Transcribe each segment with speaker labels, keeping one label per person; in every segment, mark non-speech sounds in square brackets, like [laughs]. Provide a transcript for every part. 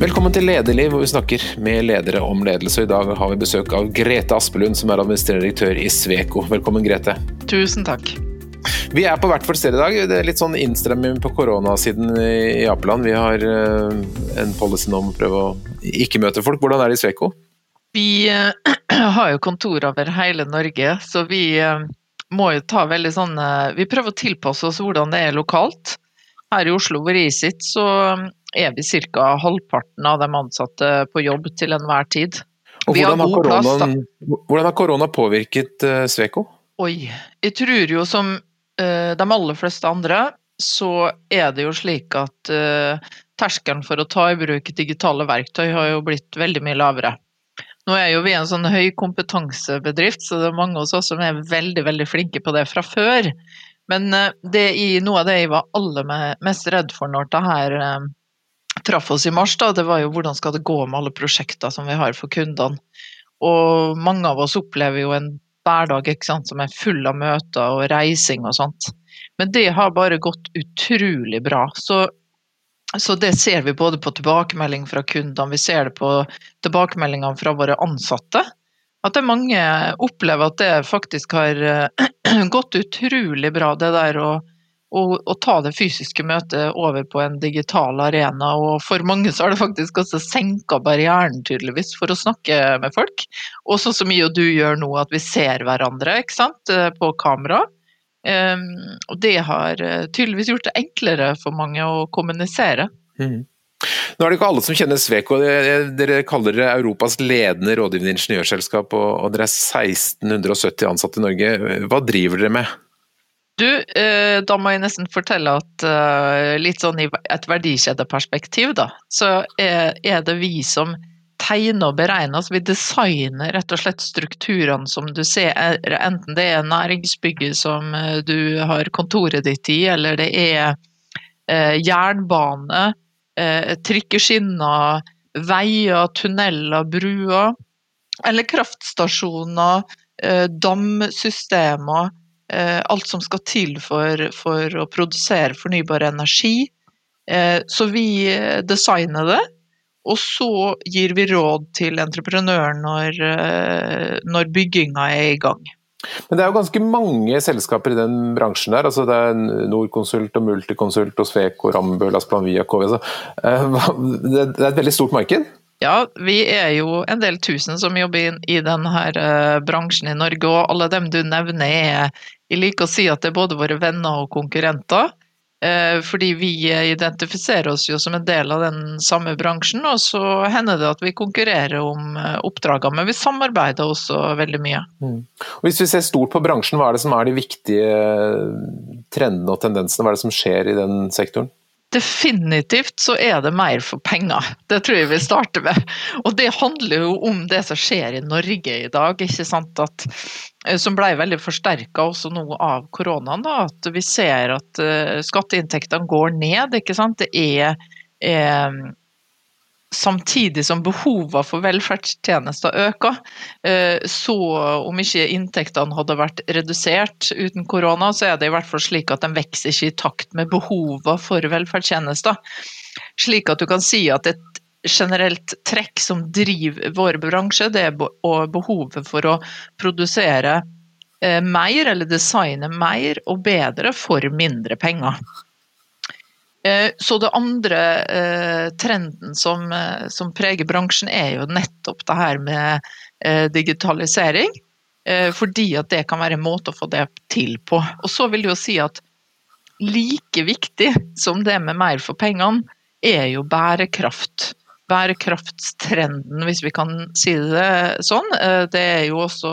Speaker 1: Velkommen til Lederliv, hvor vi snakker med ledere om ledelse. I dag har vi besøk av Grete Aspelund, som er administrerende direktør i Sveko. Velkommen, Grete.
Speaker 2: Tusen takk.
Speaker 1: Vi er på hvert vårt sted i dag. Det er litt sånn innstrømming på koronasiden i Apeland. Vi har eh, en policy nå om å prøve å ikke møte folk. Hvordan er det i Sveko?
Speaker 2: Vi eh, [clears throat] har jo kontor over hele Norge, så vi eh, må jo ta veldig sånn Vi prøver å tilpasse oss hvordan det er lokalt. Her i Oslo hvor jeg sitter, så vi ca. halvparten av de ansatte på jobb til enhver tid.
Speaker 1: Og hvordan, har koronaen, hvordan har korona påvirket uh, Sveko?
Speaker 2: Oi, jeg tror jo som uh, de aller fleste andre, så er det jo slik at uh, terskelen for å ta i bruk digitale verktøy har jo blitt veldig mye lavere. Nå er jo vi en sånn høy kompetansebedrift, så det er mange hos oss som er veldig veldig flinke på det fra før. Men det i, noe av det jeg var aller mest redd for når det her traff oss i mars, da, det var jo hvordan skal det gå med alle prosjekter som vi har for kundene. Og mange av oss opplever jo en hverdag sant, som er full av møter og reising og sånt. Men det har bare gått utrolig bra. Så, så det ser vi både på tilbakemelding fra kundene, vi ser det på tilbakemeldingene fra våre ansatte at det mange opplever at det faktisk har [clears throat] gått utrolig bra, det der å, å, å, ta det fysiske møtet over på en digital arena. Og for mange så har det faktisk også senka barrieren, tydeligvis, for å snakke med folk. Og sånn som jeg og du gjør nå, at vi ser hverandre ikke sant, eh, på kamera. Um, og det har eh, tydeligvis gjort det enklere for mange å kommunisere. Mm.
Speaker 1: Nå er det ikke alle som kjenner Sveko. Dere kaller dere Europas ledende rådgivende ingeniørselskap, og dere er 1670 ansatte i Norge. Hva driver dere med?
Speaker 2: Du, eh, da må jeg nesten fortelle at eh, litt sånn i et verdikjedeperspektiv, da, så er det vi som tegner og beregner. Altså vi designer rett og slett strukturene som du ser, enten det er næringsbygget som eh, du har kontoret ditt i, eller det er jernbane trikkeskinner, veier, tunneler, bruer. Eller kraftstasjoner, damsystemer. Eh, alt som skal til for, for å produsere fornybar energi. Eh, så vi designer det, og så gir vi råd til entreprenøren når, eh, når bygginga er i gang.
Speaker 1: Men det er jo ganske mange selskaper i den bransjen der. altså Det er Norconsult og Multiconsult og Sveko, Asplan Via, KV. Så, uh, det er et veldig stort marked?
Speaker 2: Ja, vi er jo en del tusen som jobber i denne uh, bransjen i Norge, og alle dem du nevner er Jeg liker å si at det er både våre venner og konkurrenter. Eh, fordi vi identifiserer oss jo som en del av den samme bransjen, og så hender det at vi konkurrerer om eh, oppdragene, men vi samarbeider også veldig mye. Mm.
Speaker 1: Hvis vi ser stort på bransjen, hva er det som er de viktige trendene og tendensene, hva er det som skjer i den sektoren?
Speaker 2: Definitivt så er det mer for penger, det tror jeg vi starter med. Og det handler jo om det som skjer i Norge i dag, ikke sant. At, eh, som ble veldig forsterka også nå av koronaen. Da, at vi ser at uh, skatteinntektene går ned. ikke sant. Det er, er samtidig som behovene for velferdstjenester øker. Eh, så om ikke inntektene hadde vært redusert uten korona, så er det i hvert fall slik at de vokser ikke i takt med behovene for velferdstjenester. Slik at du kan si at et generelt trekk som driver vår bransje, det er behovet for å produsere eh, mer, eller designe mer og bedre for mindre penger. Eh, så det andre eh, trenden som, eh, som, preger bransjen, er jo nettopp det her med digitalisering. Fordi at det kan være en måte å få det til på. Og så vil jeg jo si at like viktig som det med mer for pengene, er jo bærekraft. Bærekraftstrenden, hvis vi kan si det sånn. Det er jo også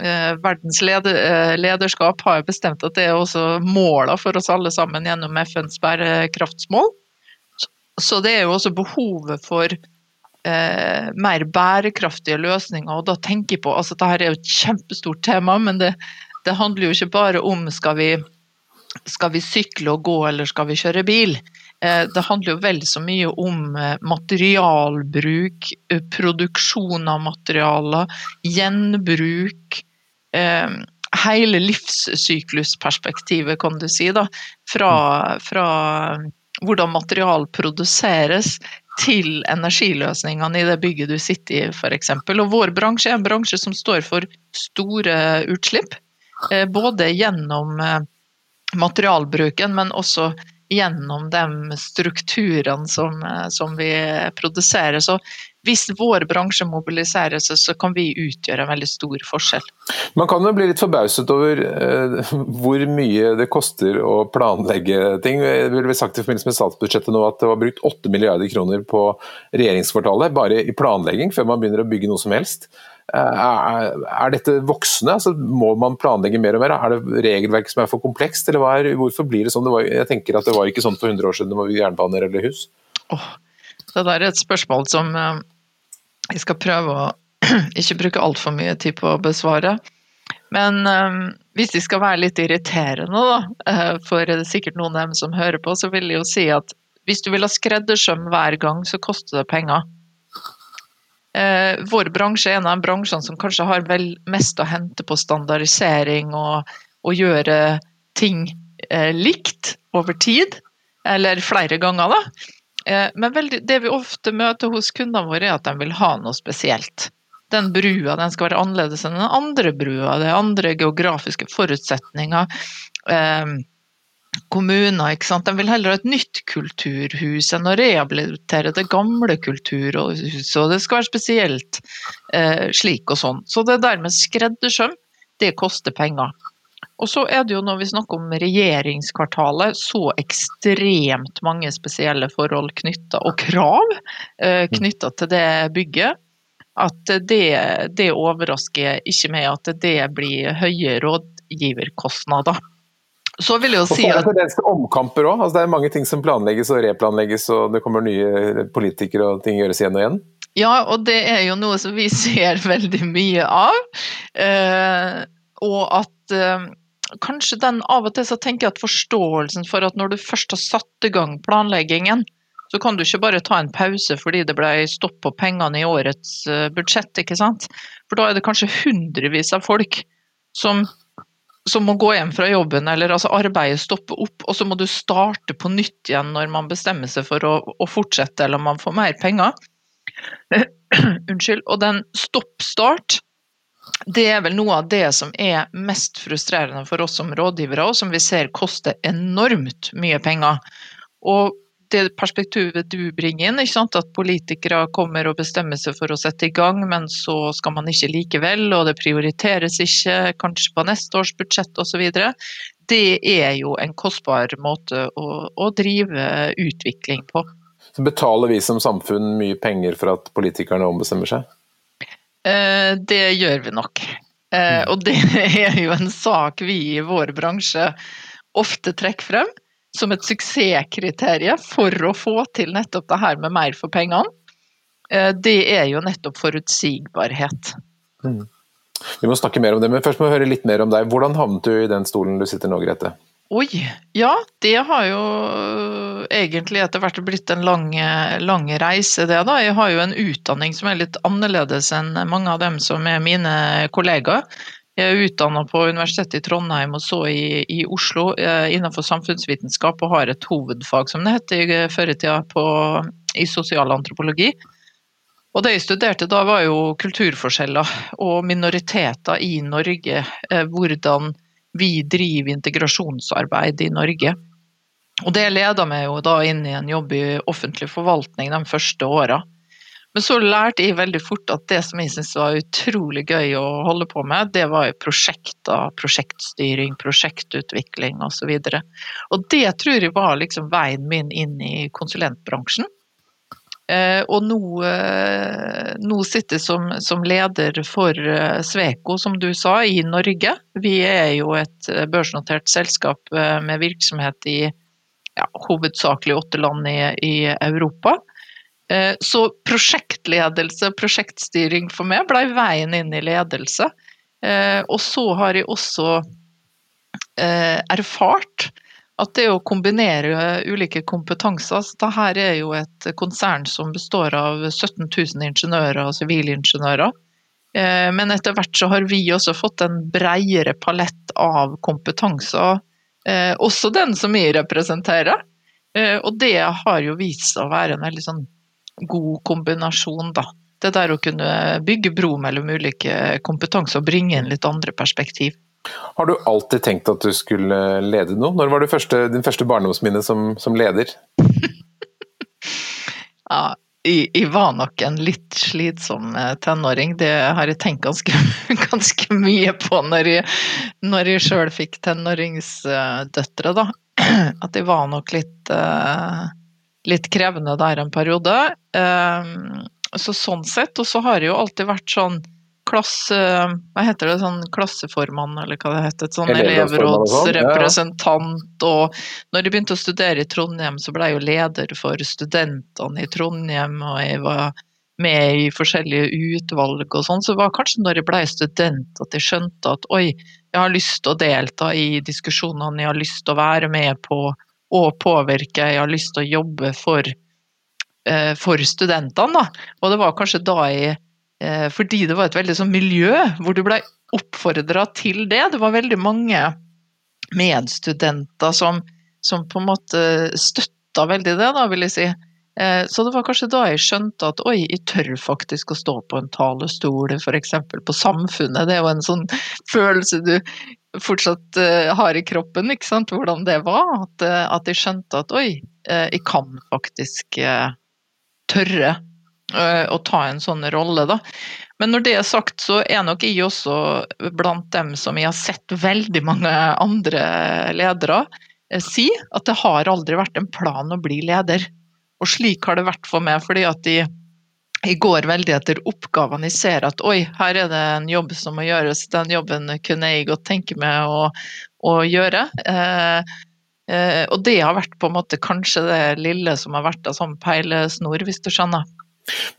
Speaker 2: Eh, verdens eh, har bestemt at det er også måla for oss alle sammen gjennom FNs bærekraftsmål. Så det er jo også behovet for eh, mer bærekraftige løsninger. Og da tenker jeg på altså Dette er jo et kjempestort tema, men det, det handler jo ikke bare om skal vi, skal vi sykle og gå eller skal vi kjøre bil. Eh, det handler jo vel så mye om materialbruk, produksjon av materialer, gjenbruk hele livssyklusperspektivet, kan du si. da, Fra, fra hvordan material produseres til energiløsningene i det bygget du sitter i f.eks. Og vår bransje er en bransje som står for store utslipp. Eh, både gjennom eh, materialbruken, men også gjennom de strukturene som, eh, som, vi produserer. Så hvis vår bransje mobiliserer seg, så kan vi utgjøre en veldig stor forskjell.
Speaker 1: Man kan jo bli litt forbauset over eh, hvor mye det koster å planlegge ting. Det ble sagt i forbindelse med statsbudsjettet nå at det var brukt 8 milliarder kroner på regjeringskvartalet, bare i planlegging, før man begynner å bygge noe som helst. Eh, er, er dette voksende? Altså, må man planlegge mer og mer? Er det regelverk som er for komplekst, eller er, hvorfor blir det sånn? Det var, jeg tenker at det var ikke sånn for 100 år siden det var jernbaner eller hus.
Speaker 2: Oh, det der er et spørsmål som eh, jeg skal prøve å [clears throat] ikke bruke altfor mye tid på å besvare. Men um, hvis de skal være litt irriterende, da, uh, for det er sikkert noen av dem som hører på, så vil jeg jo si at hvis du vil ha skreddersøm hver gang, så koster det penger. Vår bransje er en av de bransjene som kanskje har vel mest å hente på standardisering og, og gjøre ting likt over tid, eller flere ganger, da. Eh, men veldig, det vi ofte møter hos kundene våre, er at de vil ha noe spesielt. Den brua den skal være annerledes enn den andre brua. Det er andre geografiske forutsetninger. Eh, kommuner, ikke sant. De vil heller ha et nytt kulturhus enn å rehabilitere det gamle kulturhuset. Og det skal være spesielt eh, slik og sånn. Så det der med skreddersøm, det koster penger. Og så er det jo når vi snakker om regjeringskvartalet, så ekstremt mange spesielle forhold knytta, og krav eh, knytta til det bygget. At det, det overrasker ikke meg at det blir høye rådgiverkostnader. Så vil jeg jo si
Speaker 1: at... Det er omkamper òg. Altså, det er mange ting som planlegges og replanlegges, og det kommer nye politikere og ting gjøres igjen og igjen.
Speaker 2: Ja, og det er jo noe som vi [laughs] ser veldig mye av. Eh, og at eh, kanskje den av og til så tenker jeg at forståelsen for at når du først har satt i gang planleggingen, så kan du ikke bare ta en pause fordi det ble stopp på pengene i årets eh, budsjett, ikke sant. For da er det kanskje hundrevis av folk som, som må gå hjem fra jobben, eller altså arbeidet stopper opp, og så må du starte på nytt igjen når man bestemmer seg for å, å fortsette eller man får mer penger. [clears throat] Unnskyld. Og den stopp-start det er vel noe av det som er mest frustrerende for oss som rådgivere, og som vi ser koster enormt mye penger. Og det perspektivet du bringer inn, at politikere kommer og bestemmer seg for å sette i gang, men så skal man ikke likevel, og det prioriteres ikke, kanskje på neste års budsjett osv. Det er jo en kostbar måte å, å drive utvikling på.
Speaker 1: Så betaler vi som samfunn mye penger for at politikerne ombestemmer seg?
Speaker 2: Eh, det gjør vi nok. Eh, mm. Og det er jo en sak vi i vår bransje ofte trekker frem som et suksesskriterium for å få til nettopp det her med mer for pengene. Eh, det er jo nettopp forutsigbarhet. Mm.
Speaker 1: Vi må snakke mer om det, men først må vi høre litt mer om deg. Hvordan havnet du i den stolen du sitter nå, Grete?
Speaker 2: Oi, ja det har jo egentlig etter hvert blitt en lang, lang, reise, det da. Jeg har jo en utdanning som er litt annerledes enn mange av dem som er mine kollegaer. Jeg er utdanna på Universitetet i Trondheim og så i, i Oslo eh, innenfor samfunnsvitenskap og har et hovedfag, som det het før i tida, i sosialantropologi. Og det jeg studerte da var jo kulturforskjeller og minoriteter i Norge. Eh, hvordan vi driver integrasjonsarbeid i Norge. Og det leda meg jo da inn i en jobb i offentlig forvaltning de første åra. Men så lærte jeg veldig fort at det som jeg syntes var utrolig gøy å holde på med, det var prosjekter, prosjektstyring, prosjektutvikling osv. Og, så og det tror jeg var liksom veien min inn i konsulentbransjen. Eh, og nå, eh, nå sitter som, som, leder for eh, Sveko, som du sa, i Norge. Vi er jo et børsnotert selskap med virksomhet i ja, hovedsakelig åtte land i, i Europa. Så prosjektledelse, prosjektstyring for meg, ble veien inn i ledelse. Og så har jeg også erfart at det å kombinere ulike kompetanser så Dette er jo et konsern som består av 17 000 ingeniører og sivilingeniører. Eh, men etter hvert så har vi også fått en bredere palett av kompetanser, eh, også den som vi representerer. Eh, og det har jo vist seg å være en veldig sånn god kombinasjon, da. Det der å kunne bygge bro mellom ulike kompetanser og bringe inn litt andre perspektiv.
Speaker 1: Har du alltid tenkt at du skulle lede noe? Når var første, din første barndomsminne som, som leder? [laughs]
Speaker 2: ja, jeg, var nok en litt slitsom eh, tenåring. Det har jeg tenkt ganske, [laughs] ganske mye på når jeg, når jeg sjøl fikk tenåringsdøtre, da. [clears throat] At jeg var nok litt, eh, litt krevende der en periode. Eh, så sånn sett. Og så har jeg jo alltid vært sånn klasse... Hva heter det, sånn klasseformann, eller hva det heter. Sånn elevrådsrepresentant. Og når jeg begynte å studere i Trondheim, så ble jeg jo leder for studentene i Trondheim, og jeg var med i forskjellige utvalg og sånn. Så det var kanskje når jeg ble student at jeg skjønte at oi, jeg har lyst til å delta i diskusjonene, jeg har lyst til å være med på å påvirke, jeg har lyst til å jobbe for, eh, for studentene. Da. Og det var kanskje da jeg Eh, fordi det var et veldig sånn miljø hvor du blei oppfordra til det. Det var veldig mange medstudenter som, som på en måte støtta veldig det, da, vil jeg si. Eh, så det var kanskje da jeg skjønte at oi, jeg tør faktisk å stå på en talestol, f.eks. på Samfunnet. Det er jo en sånn [laughs] følelse du fortsatt uh, har i kroppen, ikke sant, hvordan det var. At, at jeg skjønte at oi, jeg kan faktisk tørre Eh, å ta en sånn rolle, da. Men når det er sagt, så er nok jeg også blant dem som jeg har sett veldig mange andre ledere eh, si, at det har aldri vært en plan å bli leder. Og slik har det vært for meg, fordi at de, jeg går veldig etter oppgavene. Jeg ser at oi, her er det en jobb som må gjøres, den jobben kunne jeg godt tenke meg å, å gjøre. Eh, eh, og det har vært på en måte kanskje det lille som har vært en sånn peilesnor, hvis du skjønner.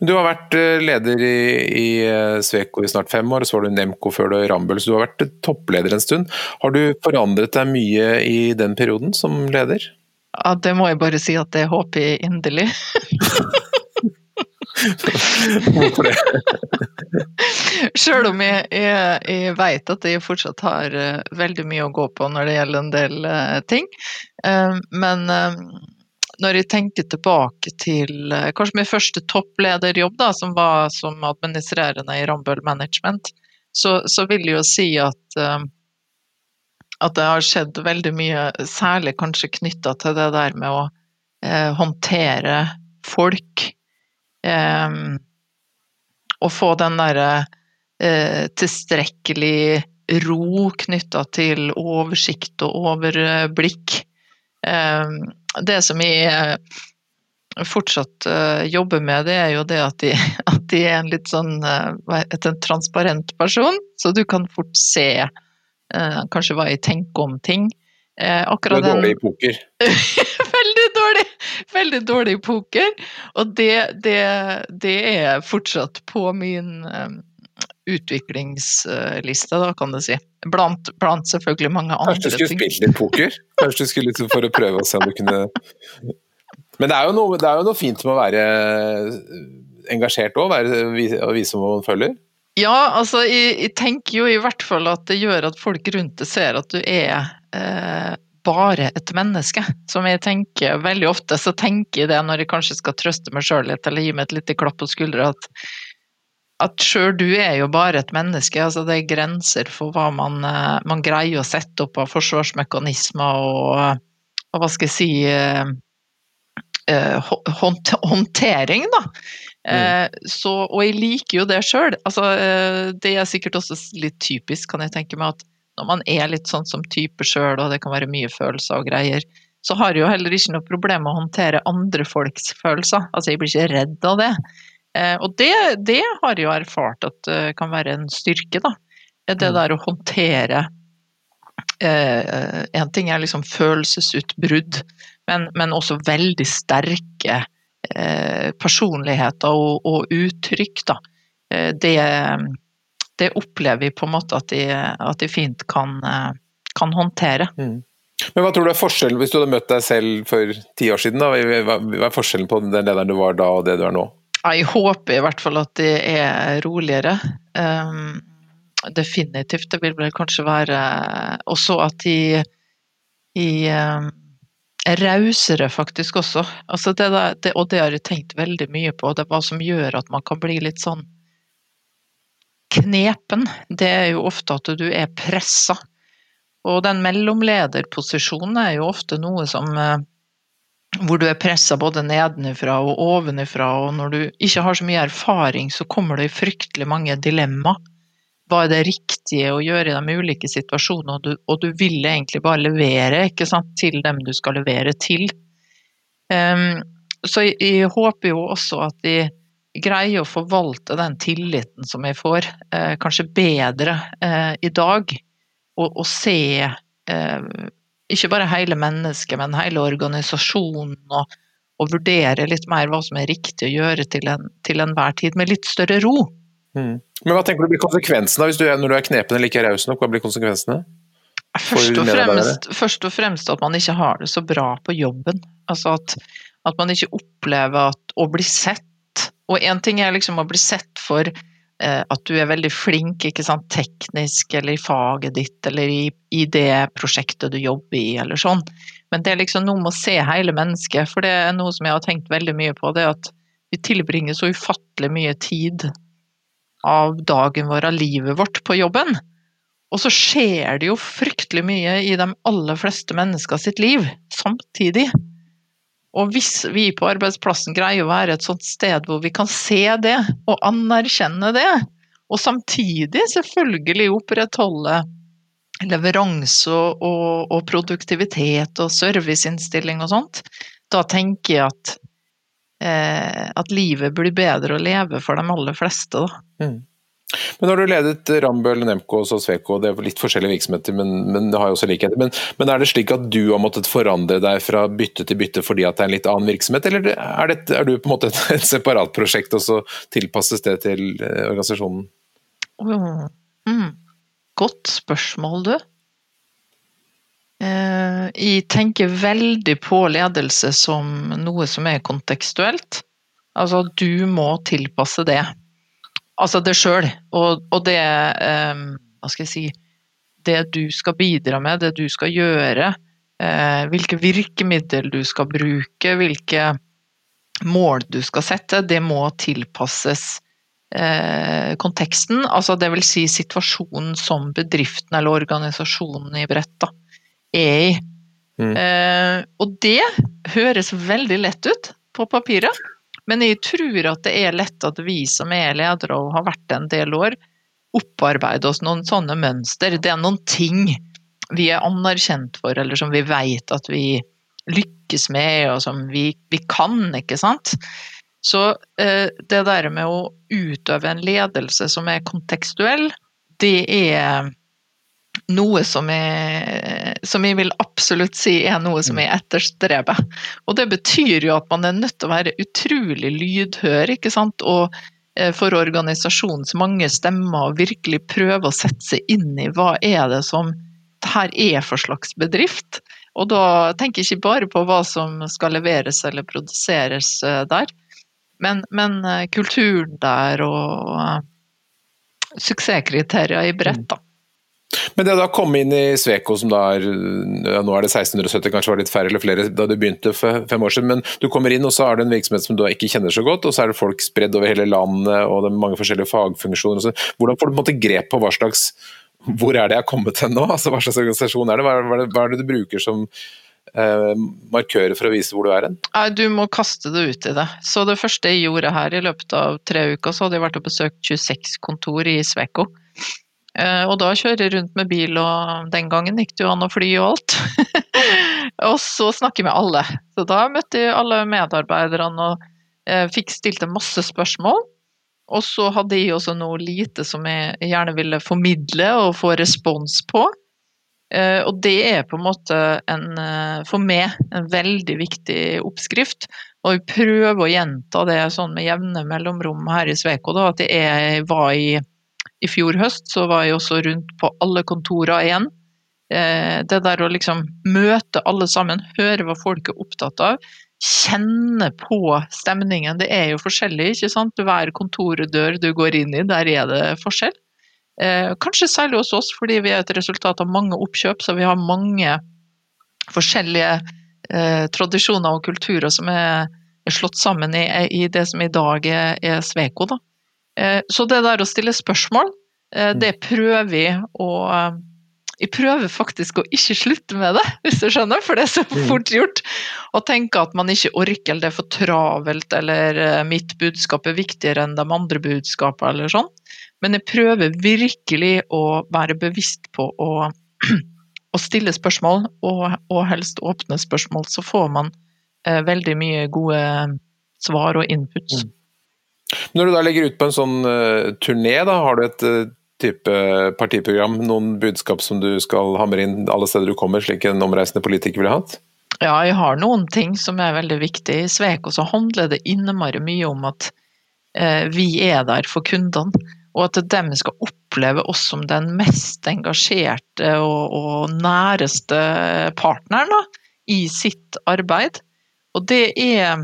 Speaker 1: Du har vært eh, leder i, i eh, Sveko i snart fem år, så var du Nemco før i Rambøll, så du har vært eh, toppleder en stund. Har du forandret deg mye i den perioden som leder?
Speaker 2: Ja, det må jeg bare si at det håper jeg inderlig. Hvorfor det? Sjøl om jeg, jeg, jeg vet at jeg fortsatt har veldig mye å gå på når det gjelder en del ting. Men når jeg tenker tilbake til eh, kanskje min første topplederjobb, da, som var som administrerende i Rambøll Management, så, så, vil jeg jo si at, uh, at det har skjedd veldig mye, særlig kanskje knytta til det der med å eh, håndtere folk. Um, og få den derre eh, tilstrekkelig ro knytta til oversikt og overblikk. Um, det som jeg eh, fortsatt uh, jobber med, det er jo det at de, [laughs] at de er en litt sånn et, en transparent person, så du kan fort se kanskje hva jeg tenker om ting.
Speaker 1: akkurat du er dårlig i poker? [laughs]
Speaker 2: veldig dårlig! Veldig dårlig i poker. Og det, det, det er fortsatt på min utviklingsliste, da, kan du si. Blant, blant selvfølgelig mange andre ting.
Speaker 1: Kanskje du skulle spilt litt poker? Kanskje du skulle liksom for å prøve å se om du kunne Men det er jo noe, er jo noe fint med å være engasjert òg, å vise hva man følger?
Speaker 2: Ja, altså jeg, jeg, tenker jo i hvert fall at det gjør at folk rundt deg ser at du er eh, bare et menneske. Som jeg tenker veldig ofte så tenker jeg det når jeg kanskje skal trøste meg sjøl litt eller gi meg et lite klapp på skuldra, at at sjøl du er jo bare et menneske. altså Det er grenser for hva man, eh, man greier å sette opp av forsvarsmekanismer og, og hva skal jeg si eh, eh, håndtering, da. Mm. Så, og jeg liker jo det sjøl. Altså, det er sikkert også litt typisk, kan jeg tenke meg, at når man er litt sånn som type sjøl, og det kan være mye følelser og greier, så har jeg jo heller ikke noe problem med å håndtere andre folks følelser. Altså, jeg blir ikke redd av det. Eh, og det, det har jeg jo erfart at det eh, kan være en styrke, da. Det mm. der å håndtere eh, En ting er liksom følelsesutbrudd, men, men også veldig sterke personligheter og, og uttrykk, da. Det, det, opplever vi på en måte at de, at de fint kan, kan håndtere. Mm.
Speaker 1: Men hva tror du er forskjellen, hvis du hadde møtt deg selv for ti år siden, da, hva er forskjellen på den lederen du var da og det du er nå?
Speaker 2: Jeg håper i hvert fall at de er roligere. Um, definitivt. Det vil vel kanskje være også at de, de um, rausere faktisk også. Altså det der, det, og det har jeg tenkt veldig mye på. Det er hva som gjør at man kan bli litt sånn knepen. Det er jo ofte at du er pressa. Og den mellomlederposisjonen er jo ofte noe som eh, hvor du er pressa både nedenifra og ovenifra, og når du ikke har så mye erfaring, så kommer det i fryktelig mange dilemmaer. Hva er det riktige å gjøre i de ulike situasjonene, og du, og du vil egentlig bare levere sant, til dem du skal levere til. Um, så jeg, jeg, håper jo også at de greier å forvalte den tilliten som jeg får, eh, kanskje bedre eh, i dag, og, og se eh, ikke bare hele mennesket, men hele organisasjonen, og, og, vurdere litt mer hva som er riktig å gjøre til, en, til enhver tid, med litt større ro.
Speaker 1: Mm. Men hva tenker du blir konsekvensene hvis du når du er knepen eller ikke raus nok? Hva blir konsekvensene?
Speaker 2: Først og, fremst, først og, fremst, at man ikke har det så bra på jobben. Altså at, at man ikke opplever at, å bli sett. Og én ting er liksom å bli sett for at du er veldig flink sant, teknisk eller i faget ditt eller i, i, det prosjektet du jobber i eller sånn. Men det er liksom noe med å se hele mennesket, for det er noe som jeg har tenkt veldig mye på. Det er at vi tilbringer så ufattelig mye tid av dagen vår, av livet vårt, på jobben. Og så skjer det jo fryktelig mye i de aller fleste mennesker sitt liv samtidig. Og hvis vi på arbeidsplassen greier å være et sånt sted hvor vi kan se det og anerkjenne det, og samtidig selvfølgelig opprettholde leveranse og, og, produktivitet og serviceinnstilling og sånt, da tenker jeg at, eh, at livet blir bedre å leve for de aller fleste. Da. Mm.
Speaker 1: Men har du ledet Rambøll, Nemco og Sveko, det er litt forskjellige virksomheter, men, men det har jo også likheter. Men, men, er det slik at du har måttet forandre deg fra bytte til bytte fordi at det er en litt annen virksomhet, eller er, det, er du på en måte et, et separat prosjekt, og så tilpasses det til eh, organisasjonen?
Speaker 2: Mm. Mm. Godt spørsmål, du. Eh, jeg tenker veldig på ledelse som noe som er kontekstuelt. Altså, du må tilpasse det Altså det sjøl, og, og, det um, Hva skal jeg si Det du skal bidra med, det du skal gjøre, uh, hvilke virkemiddel du skal bruke, hvilke mål du skal sette, det må tilpasses uh, konteksten. Altså det vil si situasjonen som bedriften eller organisasjonen i Brett er i. Mm. Uh, og det høres veldig lett ut på papiret. Men jeg tror at det er lett at vi som er ledere og har vært det en del år, opparbeider oss noen sånne mønster. Det er noen ting vi er anerkjent for, eller som vi vet at vi lykkes med, og som vi, vi kan, ikke sant. Så eh, det der med å utøve en ledelse som er kontekstuell, det er noe som jeg, som jeg, vil absolutt si er noe som jeg etterstreber. Og det betyr jo at man er nødt til å være utrolig lydhør, ikke sant. Og eh, for organisasjonens mange stemmer og virkelig prøve å sette seg inn i hva er det som det her er for slags bedrift. Og da tenker jeg ikke bare på hva som skal leveres eller produseres eh, der, men, men eh, kulturen der og suksesskriterier i bredt, da.
Speaker 1: Men det å da komme inn i Sveko, som da er ja, nå er det 1670, kanskje var litt færre eller flere da du begynte for fem år siden, men du kommer inn og så er det en virksomhet som du ikke kjenner så godt, og så er det folk spredd over hele landet og det er mange forskjellige fagfunksjoner. Hvordan får du på en måte grep på hva slags hvor er det jeg har kommet til nå? Altså, hva slags organisasjon er det? Hva er det, hva er det du bruker som eh, markører for å vise hvor du er hen?
Speaker 2: Du må kaste det ut i det. Så det første jeg gjorde her i løpet av tre uker, så hadde jeg vært og besøkt 26 kontor i Sveko. Eh, og da kjører jeg rundt med bil, og den gangen gikk det jo an å fly og alt. [laughs] og så snakke med alle. Så da møtte jeg alle medarbeiderne og eh, fikk stilt masse spørsmål. Og så hadde jeg også noe lite som jeg gjerne ville formidle og få respons på. Eh, og det er på en måte en, for meg en veldig viktig oppskrift. Og vi prøver å gjenta det sånn med jevne mellomrom her i Sveko, da, at jeg var i i fjor høst så var jeg også rundt på alle kontorer igjen. Eh, det der å liksom møte alle sammen, høre hva folk er opptatt av, kjenne på stemningen. Det er jo forskjellig, ikke sant. Hver kontoredør du går inn i, der er det forskjell. Eh, kanskje særlig hos oss, fordi vi er et resultat av mange oppkjøp, så vi har mange forskjellige eh, tradisjoner og kulturer som er, slått sammen i, i, det som i dag er, er Sveko. Da. Eh, så det der å stille spørsmål, eh, det prøver vi å jeg prøver faktisk å ikke slutte med det, hvis du skjønner, for det er så mm. fort gjort. Å tenke at man ikke orker, eller det er for travelt, eller mitt budskap er viktigere enn de andre budskapene, eller sånn. Men jeg prøver virkelig å være bevisst på å, [clears throat] å stille spørsmål, og, og, helst åpne spørsmål. Så får man eh, veldig mye gode svar og inputs. Mm.
Speaker 1: Når du da legger ut på en sånn uh, turné, da, har du et uh, type partiprogram, noen budskap som du skal hamre inn alle steder du kommer, slik en omreisende politiker ville hatt?
Speaker 2: Ja, jeg har noen ting som er veldig viktige. I Sveko så handler det innmari mye om at uh, vi er der for kundene og at de skal oppleve oss som den mest engasjerte og, og næreste partneren da, i sitt arbeid. Og det er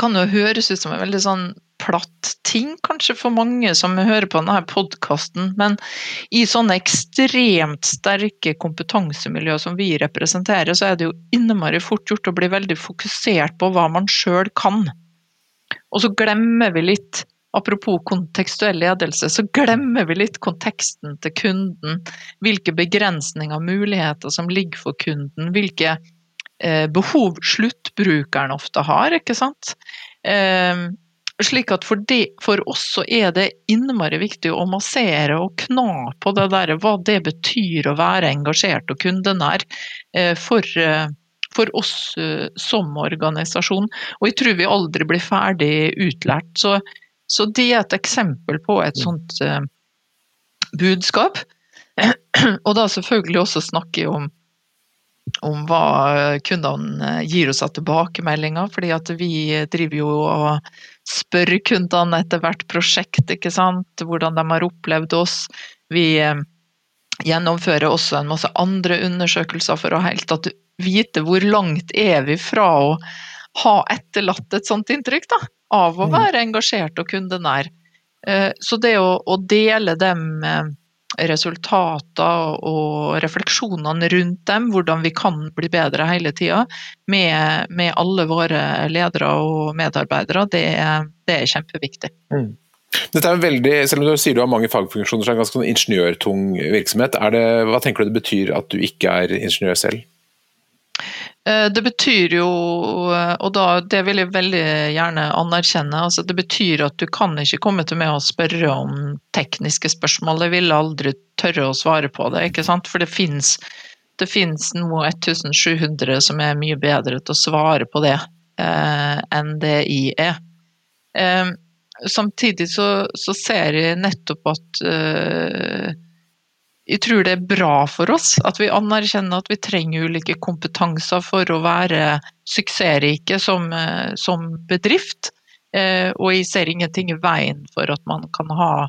Speaker 2: kan jo høres ut som en veldig sånn platt ting, kanskje for mange som hører på denne podkasten, men i sånne ekstremt sterke kompetansemiljø som vi representerer, så er det jo innmari fort gjort å bli veldig fokusert på hva man sjøl kan. Og så glemmer vi litt Apropos kontekstuell ledelse, så glemmer vi litt konteksten til kunden. Hvilke begrensninger og muligheter som ligger for kunden. Hvilke eh, behov sluttbrukeren ofte har, ikke sant. Eh, slik at for, de, for, oss så er det innmari viktig å massere og kna på det der, hva det betyr å være engasjert og kundenær eh, for, eh, for oss eh, som organisasjon. Og jeg tror vi aldri blir ferdig utlært. Så så det er et eksempel på et mm. sånt budskap. [clears throat] Og da selvfølgelig også snakke om, om hva kundene gir oss av tilbakemeldinger, fordi at vi driver jo og spør kundene etter hvert prosjekt, ikke sant, hvordan de har opplevd oss. Vi uh, gjennomfører også en masse andre undersøkelser for å helt tatt vite hvor langt er vi fra å ha etterlatt et sånt inntrykk, da av å mm. være engasjert og kundenær. Eh, så det å, å dele dem resultater og refleksjonene rundt dem, hvordan vi kan bli bedre hele tida, med, med, alle våre ledere og medarbeidere, det, det er kjempeviktig. Mm.
Speaker 1: Dette er veldig, Selv om du sier du har mange fagfunksjoner, så er det en ganske sånn ingeniørtung virksomhet. Det, hva tenker du det betyr at du ikke er ingeniør selv?
Speaker 2: Eh, det betyr jo, eh, og da, det vil jeg veldig gjerne anerkjenne, altså det betyr at du kan ikke komme til meg og spørre om tekniske spørsmål. Jeg ville aldri tørre å svare på det, ikke sant. For det fins finnes nå 1700 som er mye bedre til å svare på det eh, enn det jeg er. Eh, samtidig så, så, ser jeg nettopp at eh, jeg tror det er bra for oss at vi anerkjenner at vi trenger ulike kompetanser for å være suksessrike som, eh, som bedrift. Eh, og jeg ser ingenting i veien for at man kan ha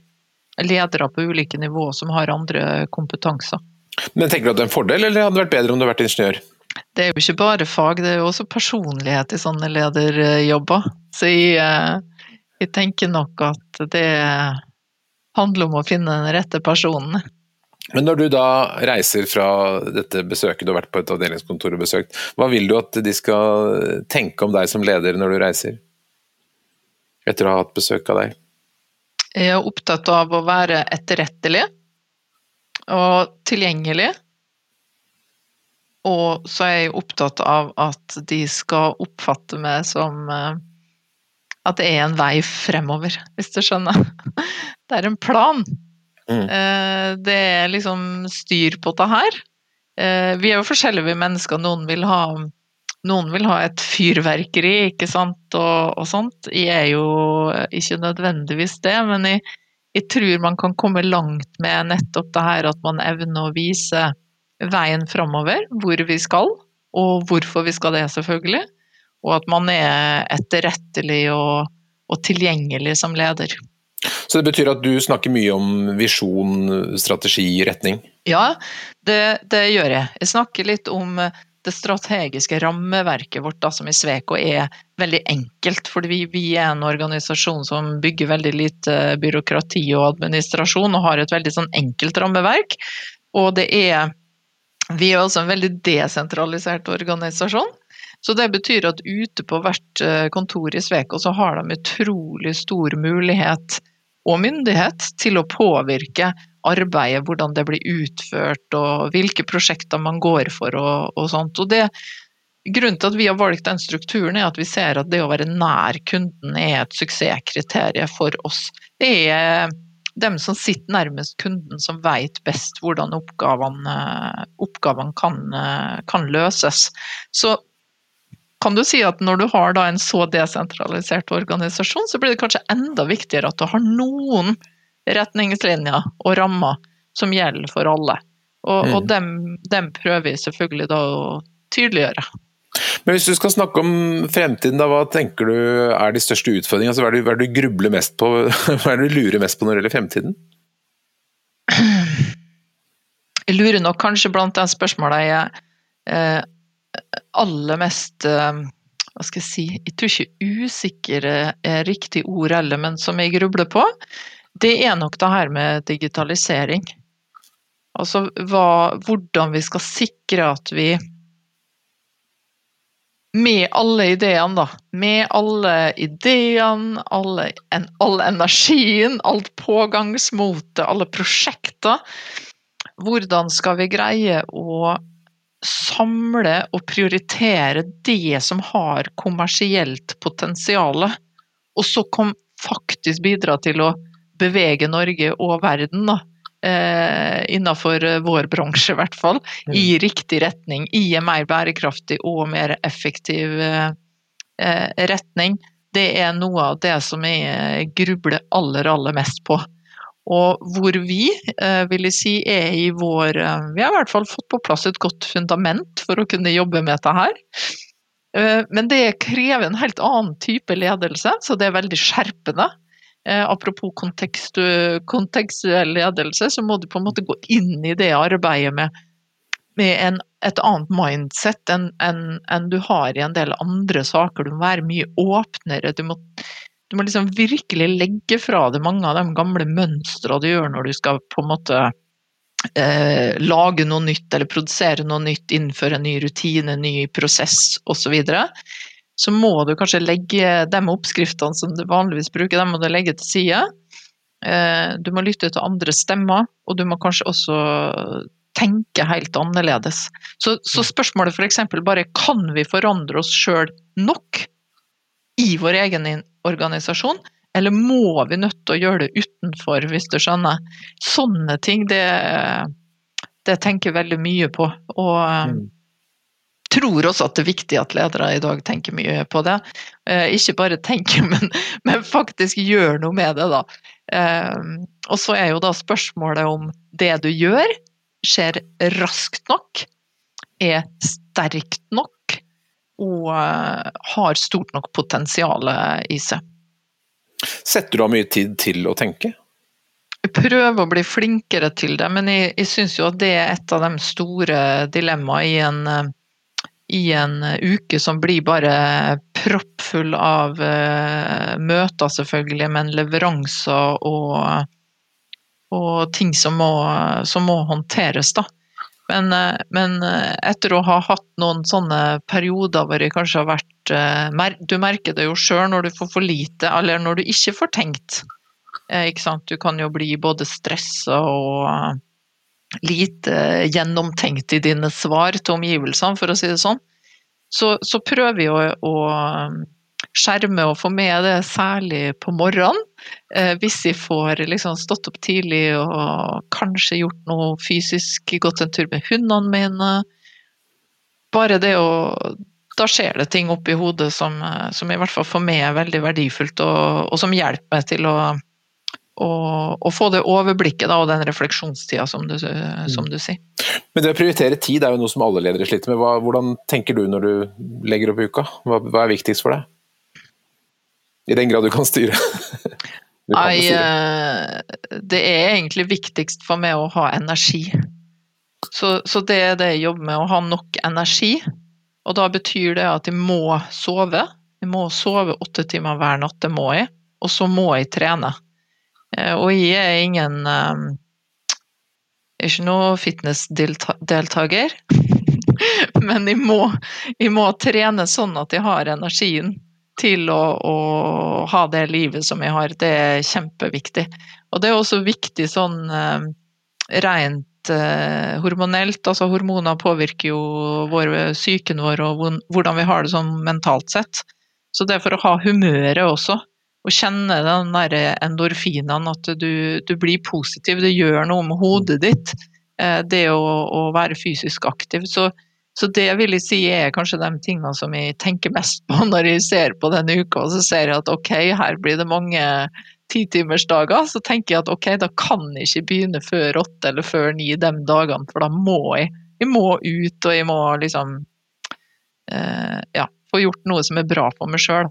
Speaker 2: ledere på ulike nivå som har andre kompetanser.
Speaker 1: Men Tenker du at det er en fordel, eller hadde det vært bedre om du hadde vært ingeniør?
Speaker 2: Det er jo ikke bare fag, det er jo også personlighet i sånne lederjobber. Så jeg, eh, jeg tenker nok at det handler om å finne den rette personen.
Speaker 1: Men når du da reiser fra dette besøket, du har vært på et avdelingskontor og besøkt, hva vil du at de skal tenke om deg som leder når du reiser? Etter å ha hatt besøk av deg?
Speaker 2: Jeg er opptatt av å være etterrettelig og tilgjengelig. Og så er jeg opptatt av at de skal oppfatte meg som eh, at det er en vei fremover, hvis du skjønner. [laughs] Det er en plan. Mm. Eh, det er liksom styr på det her. Eh, vi er jo forskjellige vi mennesker. Noen vil ha, noen vil ha et fyrverkeri, ikke sant, og, og, sånt. Jeg er jo ikke nødvendigvis det, men jeg, jeg, tror man kan komme langt med nettopp det her at man evner å vise veien framover, hvor vi skal, og hvorfor vi skal det, selvfølgelig. Og at man er etterrettelig og, og tilgjengelig som leder.
Speaker 1: Så det betyr at du snakker mye om visjon, strategi, retning?
Speaker 2: Ja, det, det gjør jeg. Jeg snakker litt om det strategiske rammeverket vårt, da, som i Sveko er veldig enkelt. For vi, vi, er en organisasjon som bygger veldig lite byråkrati og administrasjon, og har et veldig sånn enkelt rammeverk. Og det er Vi er også en veldig desentralisert organisasjon. Så det betyr at ute på hvert eh, kontor i Sveko så har de utrolig stor mulighet og myndighet til å påvirke arbeidet, hvordan det blir utført og hvilke prosjekter man går for og, og sånt. Og det, grunnen til at vi har valgt den strukturen er at vi ser at det å være nær kunden er et suksesskriterium for oss. Det er dem som sitter nærmest kunden som vet best hvordan oppgavene, oppgavene kan, kan løses. Så kan du si at når du har en så desentralisert organisasjon, så blir det kanskje enda viktigere at du har noen retningslinjer og rammer som gjelder for alle. Og, mm. og dem, dem, prøver vi selvfølgelig da å tydeliggjøre.
Speaker 1: Men hvis du skal snakke om fremtiden, da, hva tenker du er de største utfordringene? Altså, hva, er det, hva er du grubler mest på, [laughs] hva er det du lurer mest på når det gjelder fremtiden?
Speaker 2: Jeg lurer nok kanskje blant de spørsmålene jeg eh, aller mest eh, Hva skal jeg si Jeg tror ikke usikker er riktig ord heller, men som jeg grubler på, det er nok det her med digitalisering. Altså hva, hvordan vi skal sikre at vi med alle ideene, da. Med alle ideene, alle, en, all energien, alt pågangsmotet, alle prosjekter. Hvordan skal vi greie å samle og prioritere det som har kommersielt potensial, og så kom faktisk bidra til å bevege Norge og verden, da, eh, innenfor vår bransje i hvert fall, mm. i riktig retning. I en mer bærekraftig og mer effektiv eh, retning. Det er noe av det som jeg grubler aller, aller mest på. Og hvor vi, eh, vil jeg si, er i vår eh, Vi har i hvert fall fått på plass et godt fundament for å kunne jobbe med dette her. Eh, men det krever en helt annen type ledelse, så det er veldig skjerpende. Apropos kontekst, kontekstuell ledelse, så må du på en måte gå inn i det arbeidet med, med en, et annet mindset enn en, en du har i en del andre saker. Du må være mye åpnere. Du må du må liksom virkelig legge fra deg mange av de gamle mønstrene du gjør når du skal på en måte eh, lage noe nytt eller produsere noe nytt, innføre en ny rutine, en ny prosess osv. Så, videre. så må du kanskje legge de oppskriftene som du vanligvis bruker, dem må du legge til side. Eh, du må lytte til andre stemmer, og du må kanskje også tenke helt annerledes. Så, så spørsmålet f.eks. bare kan vi forandre oss sjøl nok i vår egen organisasjon, eller må vi nødt til å gjøre det utenfor, hvis du skjønner. Sånne ting, det, det tenker jeg veldig mye på. Og mm. tror også at det er viktig at ledere i dag tenker mye på det. Eh, ikke bare tenker, [laughs] men, men faktisk gjør noe med det, da. Eh, og så er jo da spørsmålet om det du gjør, skjer raskt nok, er sterkt nok og eh, har stort nok potensial i seg.
Speaker 1: Setter du av mye tid til å tenke?
Speaker 2: Jeg prøver å bli flinkere til det, men jeg, jeg syns jo at det er et av de store dilemmaene i en, eh, i en uke som blir bare proppfull av uh, møter, selvfølgelig, men leveranser og, og ting som må, som må håndteres, da. Men, eh, men, eh, etter å ha hatt noen sånne perioder hvor det kanskje har vært eh, Du merker det jo sjøl når du får for lite, eller når du ikke får tenkt. Ikke sant? Du kan jo bli både stressa og lite gjennomtenkt i dine svar til omgivelsene, for å si det sånn. Så, så prøver vi å, å skjerme og få med det, særlig på morgenen. Eh, hvis vi får liksom stått opp tidlig og kanskje gjort noe fysisk, gått en tur med hundene mine. Bare det å Da skjer det ting oppi hodet som, eh, som i hvert fall for meg er veldig verdifullt, og, og som hjelper meg til å, og, og, få det overblikket da, og den refleksjonstida, som du, som du sier.
Speaker 1: Men det å prioritere tid er jo noe som alle ledere sliter med. Hva, hvordan tenker du når du legger opp uka? Hva, hva er viktigst for deg? I den grad du kan styre. [laughs]
Speaker 2: du kan Nei, styre. Eh, det er egentlig viktigst for meg å ha energi. Så, så, det er det jeg jobber med, å ha nok energi. Og da betyr det at jeg må sove. Jeg må sove åtte timer hver natt, det må jeg. Og så må jeg trene. Eh, og jeg er ingen Jeg eh, er ikke noe fitnessdeltaker. [laughs] men jeg må, jeg må trene sånn at jeg har energien til å, å, ha det livet som jeg har. Det er kjempeviktig. Og det er også viktig sånn eh, rent eh, hormonelt. Altså hormoner påvirker jo vår, psyken vår og hvordan vi har det sånn mentalt sett. Så det er for å ha humøret også. Og kjenne den der endorfinene, at du, du, blir positiv. Det gjør noe med hodet ditt. Eh, det å, å være fysisk aktiv. Så så det vil jeg si er kanskje de tingene som jeg tenker mest på [laughs] når jeg ser på denne uka, og så ser jeg at ok, her blir det mange titimersdager. Så tenker jeg at ok, da kan jeg ikke begynne før åtte eller før ni de dagene, for da må jeg. Jeg må ut, og jeg må liksom eh, ja, få gjort noe som er bra for meg sjøl.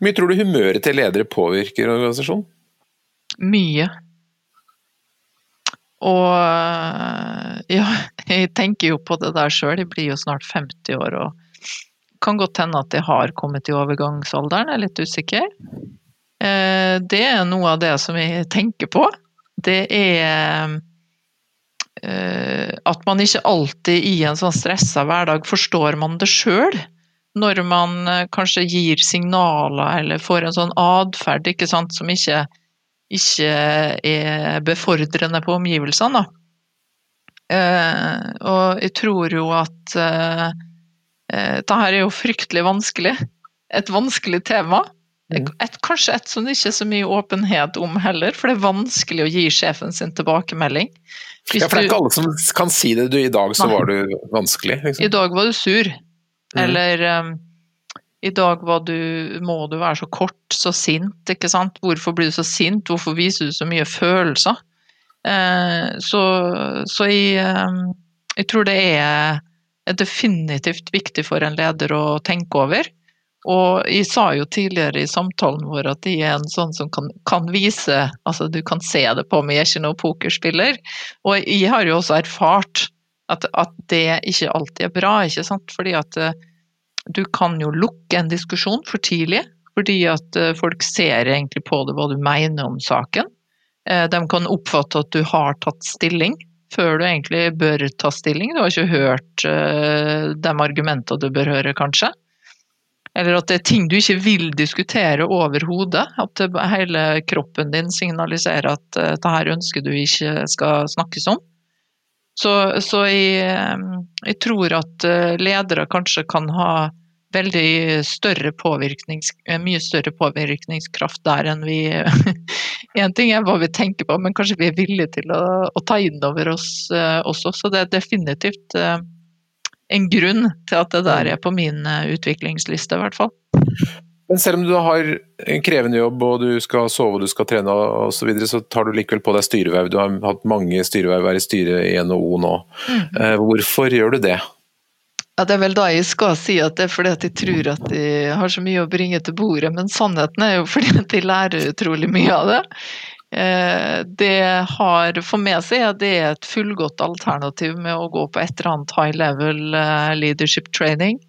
Speaker 1: Mye tror du humøret til ledere påvirker organisasjonen?
Speaker 2: Mye. Og eh, ja, [laughs] jeg tenker jo på det der sjøl. Jeg blir jo snart 50 år og kan godt hende at jeg har kommet i overgangsalderen, jeg er litt usikker. Eh, det er noe av det som jeg tenker på. Det er eh, at man ikke alltid i en sånn stressa hverdag forstår man det sjøl. Når man kanskje gir signaler eller får en sånn atferd som ikke ikke er befordrende på omgivelsene. Eh, og jeg tror jo at eh, eh, dette er jo fryktelig vanskelig. Et vanskelig tema. Mm. Et, kanskje et som det ikke er så mye åpenhet om heller, for det er vanskelig å gi sjefen sin tilbakemelding.
Speaker 1: Hvis ja, for det er ikke alle som kan si det. Du, I dag så Nei. var du vanskelig.
Speaker 2: Liksom. I dag var du sur. Mm. Eller um, i dag du, må du være så kort, så sint, ikke sant. Hvorfor blir du så sint, hvorfor viser du så mye følelser? Eh, så, så jeg, eh, jeg, tror det er definitivt viktig for en leder å tenke over. Og jeg sa jo tidligere i samtalen vår at jeg er en sånn som kan, kan vise Altså du kan se det på meg, jeg er ikke noen pokerspiller. Og jeg har jo også erfart at, at det ikke alltid er bra, ikke sant. Fordi at eh, du kan jo lukke en diskusjon for tidlig, fordi at eh, folk ser egentlig på det hva du mener om saken. Eh, de kan oppfatte at du har tatt stilling før du egentlig bør ta stilling. Du har ikke hørt eh, de argumentene du bør høre, kanskje. Eller at det er ting du ikke vil diskutere overhodet. At hele kroppen din signaliserer at dette ønsker du ikke skal snakkes om. Så, så jeg, jeg, tror at ledere kanskje kan ha veldig større påvirknings, eh, mye større påvirkningskraft der enn vi [laughs] Én ting er hva vi tenker på, men kanskje vi er villige til å, å ta inn over oss uh, også. Så det er definitivt en grunn til at det der er på min utviklingsliste, i hvert fall.
Speaker 1: Men selv om du har en krevende jobb og du skal sove og du skal trene osv., så, videre, så tar du likevel på deg styreverv. Du har hatt mange styreverv, være i styret i NHO nå. Mm. Hvorfor gjør du det?
Speaker 2: Ja, Det er vel da jeg skal si at det er fordi at jeg tror at jeg har så mye å bringe til bordet, men sannheten er jo [laughs] fordi at jeg lærer utrolig mye av det. Eh, det har for med seg at det er et fullgodt alternativ med å gå på et eller annet high level eh, leadership training.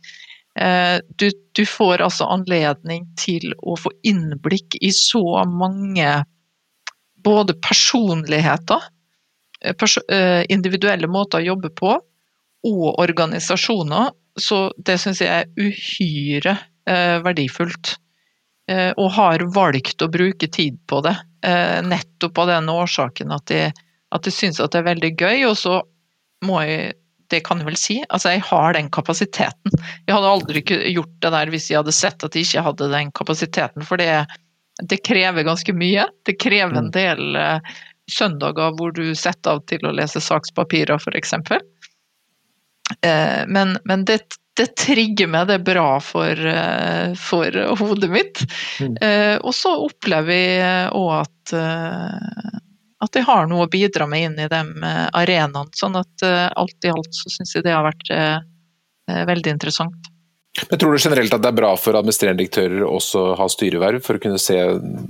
Speaker 2: Eh, du, du får altså anledning til å få innblikk i så mange både personligheter, individuelle måter å jobbe på, og organisasjoner. Så det syns jeg er uhyre eh, verdifullt. Eh, og har valgt å bruke tid på det. Eh, nettopp av den årsaken at jeg, at jeg syns at det er veldig gøy. Og så må jeg det kan jeg vel si. Altså, jeg har den kapasiteten. Jeg hadde aldri gjort det der hvis jeg hadde sett at jeg ikke hadde den kapasiteten, for det, det krever ganske mye. Det krever en mm. del uh, søndager hvor du setter av til å lese sakspapirer, f.eks. Uh, men, men det, det, trigger meg, det er bra for, uh, for hodet mitt. Mm. Eh, og så opplever jeg òg at, at jeg har noe å bidra med inn i de arenaene. Sånn at alt i alt så syns jeg det har vært veldig interessant.
Speaker 1: Men Tror du generelt at det er bra for administrerende direktører også å ha styreverv, for å kunne se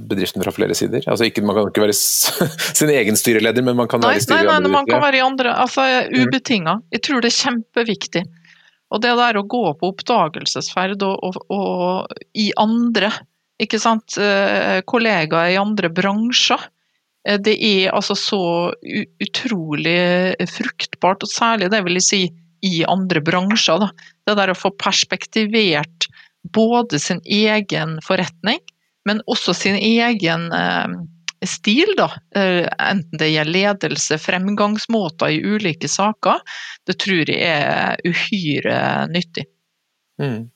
Speaker 1: bedriften fra flere sider? Altså ikke, Man kan ikke være [laughs] sin egen styreleder, men man kan
Speaker 2: nei,
Speaker 1: være i styret
Speaker 2: nei, nei, man kan være i andre, altså ubetinga. Jeg tror det er kjempeviktig. Og det der å gå på oppdagelsesferd og, og, og i andre, ikke sant, eh, kollegaer i andre bransjer, eh, det er altså så utrolig fruktbart, og særlig det vil jeg si i andre bransjer. Da. Det der å få perspektivert både sin egen forretning, men også sin egen eh, stil, da. Eh, enten det gjelder ledelse, fremgangsmåter i ulike saker. Det tror jeg er uhyre nyttig.
Speaker 1: Mm.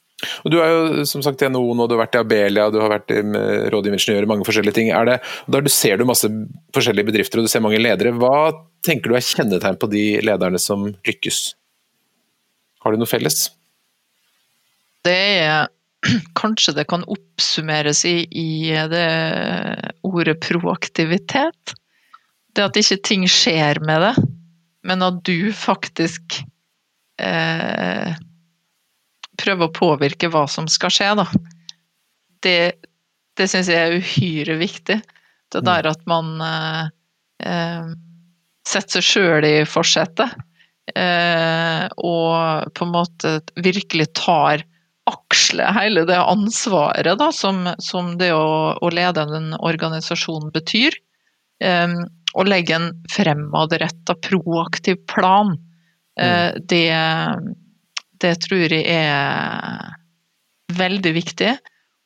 Speaker 1: Og Du er jo som sagt i NHO nå, du har vært i Abelia, du har vært med rådgivningsingeniør i mange forskjellige ting. Det, der du ser du masse forskjellige bedrifter og du ser mange ledere. Hva tenker du er kjennetegn på de lederne som lykkes? Har de noe felles?
Speaker 2: Det er [clears throat] Kanskje det kan oppsummeres i, i det ordet proaktivitet. Det at ikke ting skjer med det, men at du faktisk eh, prøve å påvirke hva som skal skje, da. Det, det syns jeg er uhyre viktig. Det mm. der at man eh, eh, setter seg sjøl i forsetet. Eh, og på en måte virkelig tar aksle hele det ansvaret da, som, som det å, å, lede en organisasjon betyr. Eh, og legge en fremadretta, proaktiv plan. Eh, mm. Det det tror jeg er veldig viktig.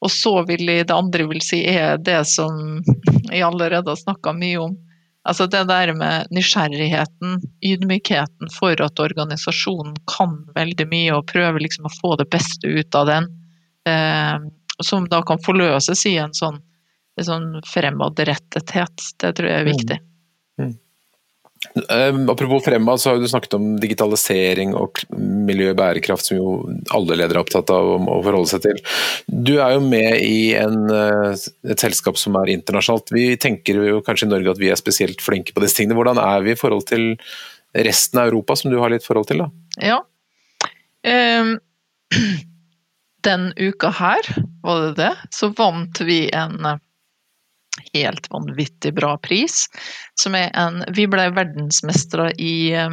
Speaker 2: Og så vil jeg, det andre vil si er det som jeg allerede har snakka mye om. Altså det der med nysgjerrigheten, ydmykheten for at organisasjonen kan veldig mye og prøver liksom å få det beste ut av den. Eh, som da kan forløses i en sånn, en sånn fremadrettethet. Det tror jeg er viktig. Mm. Mm.
Speaker 1: Um, apropos Fremma, så har du snakket om digitalisering og miljø og bærekraft, som jo alle ledere er opptatt av å forholde seg til. Du er jo med i en, eh, et selskap som er internasjonalt. Vi tenker jo kanskje i Norge at vi er spesielt flinke på disse tingene. Hvordan er vi i forhold til resten av Europa, som du har litt forhold til? da?
Speaker 2: Ja. Um, [clears throat] den uka her, var det det, så vant vi en helt vanvittig bra pris. Som er en Vi ble verdensmestere i eh,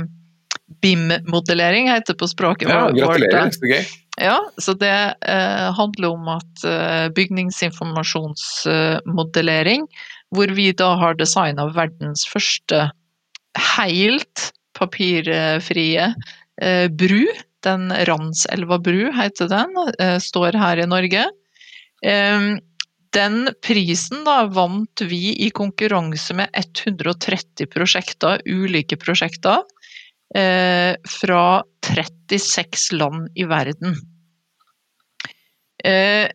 Speaker 2: BIM-modellering, heter det på språket
Speaker 1: ja, Gratulerer, så gøy.
Speaker 2: Ja, så det eh, handler om at eh, bygningsinformasjonsmodellering, eh, hvor vi da har designa verdens første helt papirfrie eh, bru. Den Ranselva bru heter den, eh, står her i Norge. Um, den prisen da vant vi i konkurranse med 130 prosjekter, ulike prosjekter, eh, fra 36 land i verden. Eh,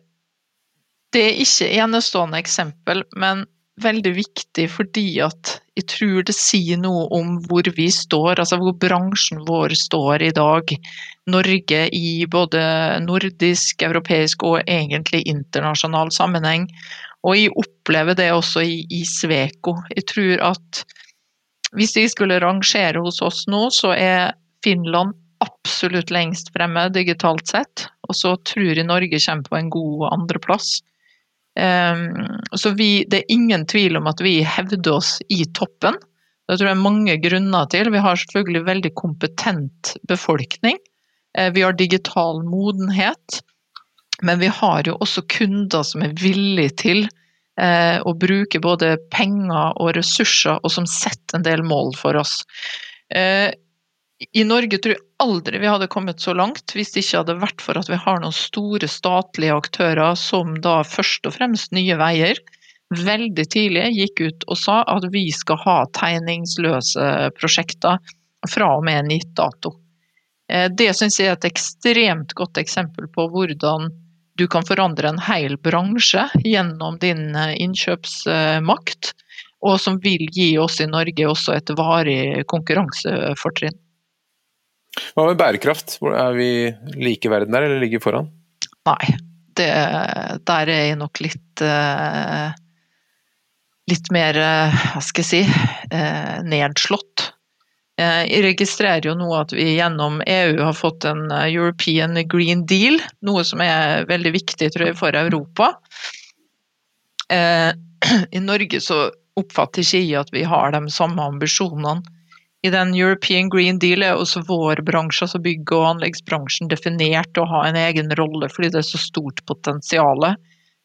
Speaker 2: det er ikke enestående eksempel, men veldig viktig fordi at jeg tror det sier noe om hvor vi står, altså hvor bransjen vår står i dag. Norge i både nordisk, europeisk og egentlig internasjonal sammenheng. Og jeg opplever det også i, i Sveko. Jeg tror at hvis de skulle rangere hos oss nå, så er Finland absolutt lengst fremme digitalt sett. Og så tror jeg Norge kommer på en god andreplass. Ehm, så vi, det er ingen tvil om at vi hevder oss i toppen. Det tror jeg er mange grunner til. Vi har selvfølgelig veldig kompetent befolkning. Eh, vi har digital modenhet. Men vi har jo også kunder som er villige til eh, å bruke både penger og ressurser, og som setter en del mål for oss. I Norge tror jeg aldri vi hadde kommet så langt hvis det ikke hadde vært for at vi har noen store statlige aktører som da først og fremst Nye Veier veldig tidlig gikk ut og sa at vi skal ha tegningsløse prosjekter fra og med en gitt dato. Eh, det syns jeg er et ekstremt godt eksempel på hvordan du kan forandre en hel bransje gjennom din eh, innkjøpsmakt, og som vil gi oss i Norge også et varig konkurransefortrinn.
Speaker 1: Hva med bærekraft? Er vi like verden der, eller ligger foran?
Speaker 2: Nei, det, der er jeg nok litt uh, Litt mer, uh, hva skal jeg si, uh, nedslått. Jeg registrerer jo nå at vi gjennom EU har fått en European Green Deal, noe som er veldig viktig tror jeg, for Europa. [clears throat] I Norge så oppfatter ikke jeg at vi har de samme ambisjonene i den European Green Deal er også vår bransje, altså bygg- og anleggsbransjen, definert å ha en egen rolle fordi det er så stort potensial.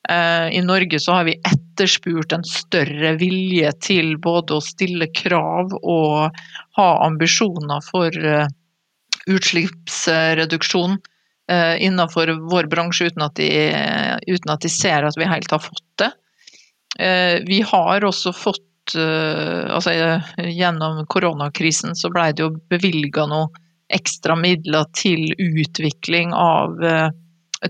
Speaker 2: Eh, I Norge så har vi etterspurt en større vilje til både å stille krav og ha ambisjoner for eh, utslippsreduksjon eh, innenfor vår bransje uten at, de, uten at de ser at vi helt har fått det. Vi har også fått eh, altså Gjennom koronakrisen så ble det jo bevilga noe ekstra midler til utvikling av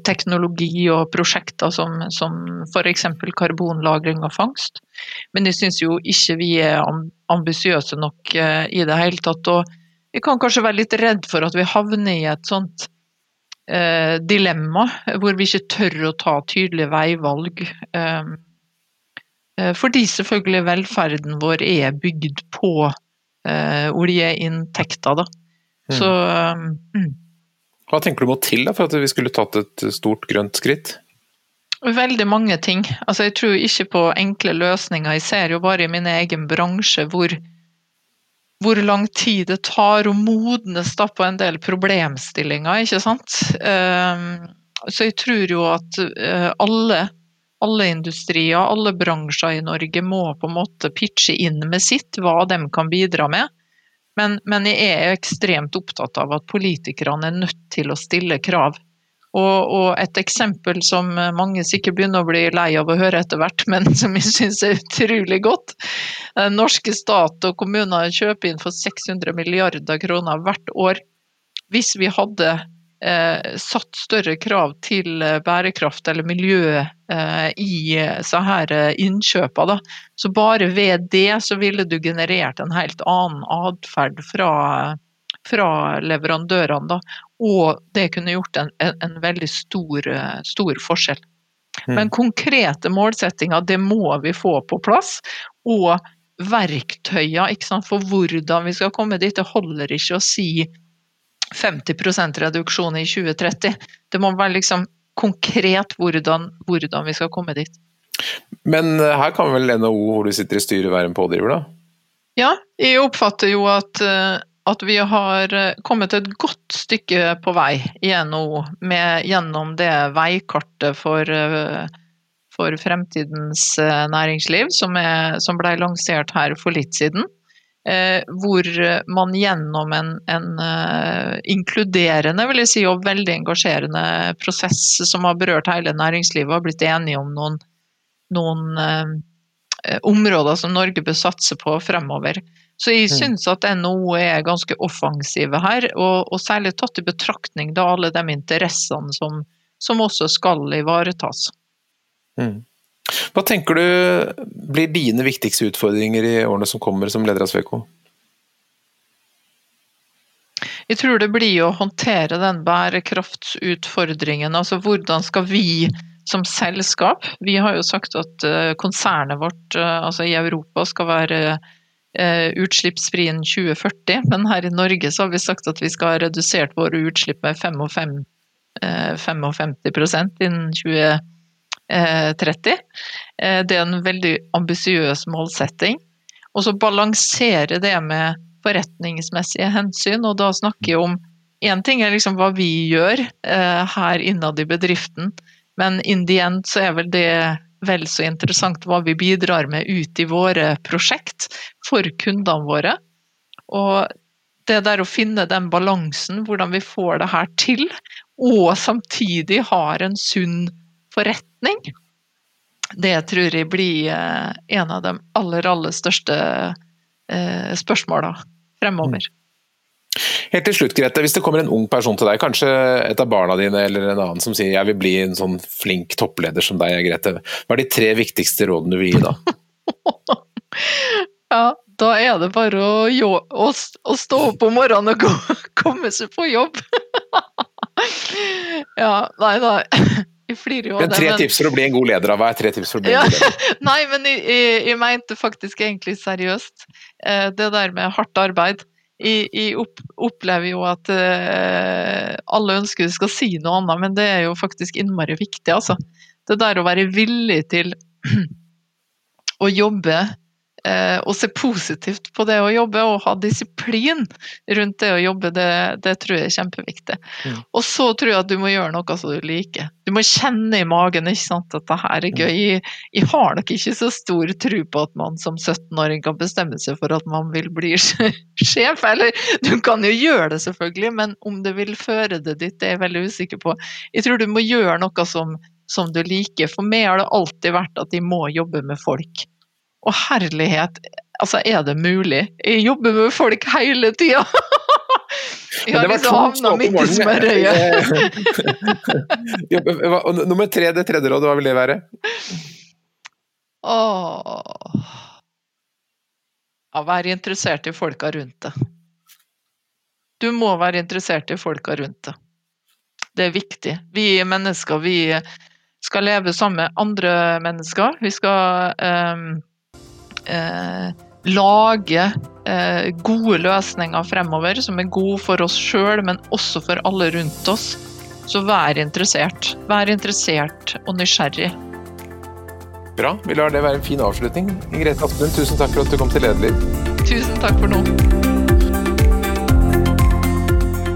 Speaker 2: teknologi og prosjekter som, som f.eks. karbonlagring og fangst. Men jeg syns jo ikke vi er ambisiøse nok i det hele tatt. og vi kan kanskje være litt redd for at vi havner i et sånt eh, dilemma hvor vi ikke tør å ta tydelige veivalg. Eh, eh fordi selvfølgelig velferden vår er bygd på eh, oljeinntekter, da. Mm. Så mm.
Speaker 1: Hva tenker du må til da, for at vi skulle tatt et stort grønt skritt?
Speaker 2: Veldig mange ting. Altså, jeg tror ikke på enkle løsninger. Jeg ser jo bare i min egen bransje hvor hvor lang tid det tar å modnes da på en del problemstillinger, ikke sant. Så jeg tror jo at eh, alle, alle industrier, alle bransjer i Norge må på en måte pitche inn med sitt, hva de kan bidra med. Men, men jeg er ekstremt opptatt av at politikerne er nødt til å stille krav. Og, og, et eksempel som mange sikkert begynner å bli lei av å høre etter hvert, men [laughs] som jeg syns er utrolig godt. Den norske stat og kommuner kjøper inn for 600 milliarder kroner hvert år. Hvis vi hadde eh, satt større krav til bærekraft eller miljø eh, i så her innkjøpene, så bare ved det så ville du generert en helt annen atferd fra fra leverandørene. Da. Og det kunne gjort en, en, en veldig stor, stor forskjell. Mm. Men konkrete målsettinger, det må vi få på plass. Og verktøyene for hvordan vi skal komme dit. Det holder ikke å si 50% reduksjon i 2030. Det må være liksom konkret hvordan, hvordan vi skal komme dit.
Speaker 1: Men eh, her kan vel NHO, hvor du sitter i styret, være en pådriver, da?
Speaker 2: Ja, jeg oppfatter jo at uh, at vi har eh, kommet et godt stykke på vei gjennom, med, gjennom det veikartet for, eh, for fremtidens eh, næringsliv som, er, som, ble lansert her for litt siden. Eh, hvor man gjennom en, en uh, inkluderende vil jeg si, og veldig engasjerende prosess som har berørt hele næringslivet, har blitt enige om noen, noen eh, områder som Norge bør satse på fremover. Så jeg mm. syns at NHO er ganske offensive her, og, og særlig tatt i betraktning da alle de interessene som, som også skal ivaretas.
Speaker 1: Mm. Hva tenker du blir dine viktigste utfordringer i årene som kommer som leder av Sveko?
Speaker 2: Jeg tror det blir å håndtere den bærekraftsutfordringen. Altså hvordan skal vi som selskap Vi har jo sagt at eh, konsernet vårt eh, altså i Europa skal være utslippsfri innen 2040, men her i Norge så har vi sagt at vi skal ha redusert våre utslipp med 55, 55 innen innen 2030. Eh, det er en veldig ambisiøs målsetting. Og så balansere det med forretningsmessige hensyn, og da snakker jeg om Én ting er liksom hva vi gjør her innad i bedriften, men in the end så er vel det vel så interessant hva vi bidrar med ut i våre prosjekt for kundene våre. Og det der å finne den balansen, hvordan vi får det her til, og samtidig har en sunn forretning, det tror jeg blir eh, en av de aller, aller største eh, spørsmåla fremover. Mm.
Speaker 1: Helt til slutt, Grete. Hvis det kommer en ung person til deg, kanskje et av barna dine eller en annen som sier jeg vil bli en sånn flink toppleder som deg, Grete. Hva er de tre viktigste rådene du vil gi da? [laughs]
Speaker 2: ja, da er det bare å, å, å stå opp om morgenen og gå, [laughs] komme seg på jobb. [laughs] ja, nei, nei. Jeg flirer jo
Speaker 1: av det. Tre men... tips for å bli en god leder av hva er tre tips for å bli en god leder? [laughs]
Speaker 2: nei, men jeg, jeg, jeg mente faktisk egentlig seriøst. Eh, det der med hardt arbeid jeg, jeg opp, opplever jo at uh, alle ønsker du skal si noe annet, men det er jo faktisk innmari viktig, altså. Det der å være villig til [clears throat] å jobbe eh, å se positivt på det å jobbe og ha disiplin rundt det å jobbe, det, det tror jeg er kjempeviktig. Mm. Og så tror jeg at du må gjøre noe som du liker. Du må kjenne i magen ikke sant, at det her er gøy. Jeg, jeg har nok ikke så stor tro på at man som 17-åring kan bestemme seg for at man vil bli [laughs] sjef. Eller du kan jo gjøre det selvfølgelig, men om det vil føre det dit, det er jeg veldig usikker på. Jeg tror du må gjøre noe som, som du liker. For meg har det alltid vært at de må jobbe med folk. Og herlighet, altså er det mulig? Jeg jobber med folk hele tida! [laughs] Jeg har liksom havna midt i smørøyet. [laughs]
Speaker 1: Nummer tre, det tredje rådet, hva vil det være?
Speaker 2: Åh Ja, være interessert i folka rundt det. Du må være interessert i folka rundt det. Det er viktig. Vi mennesker, vi skal leve sammen med andre mennesker. Vi skal um, eh, lage eh, gode løsninger fremover som er gode for oss sjøl, men også for alle rundt oss. Så vær interessert. Vær interessert og nysgjerrig.
Speaker 1: Bra. Vi lar det være en fin avslutning. Ingrid Asplund, tusen takk for at du kom til Lederliv.
Speaker 2: Tusen takk for nå.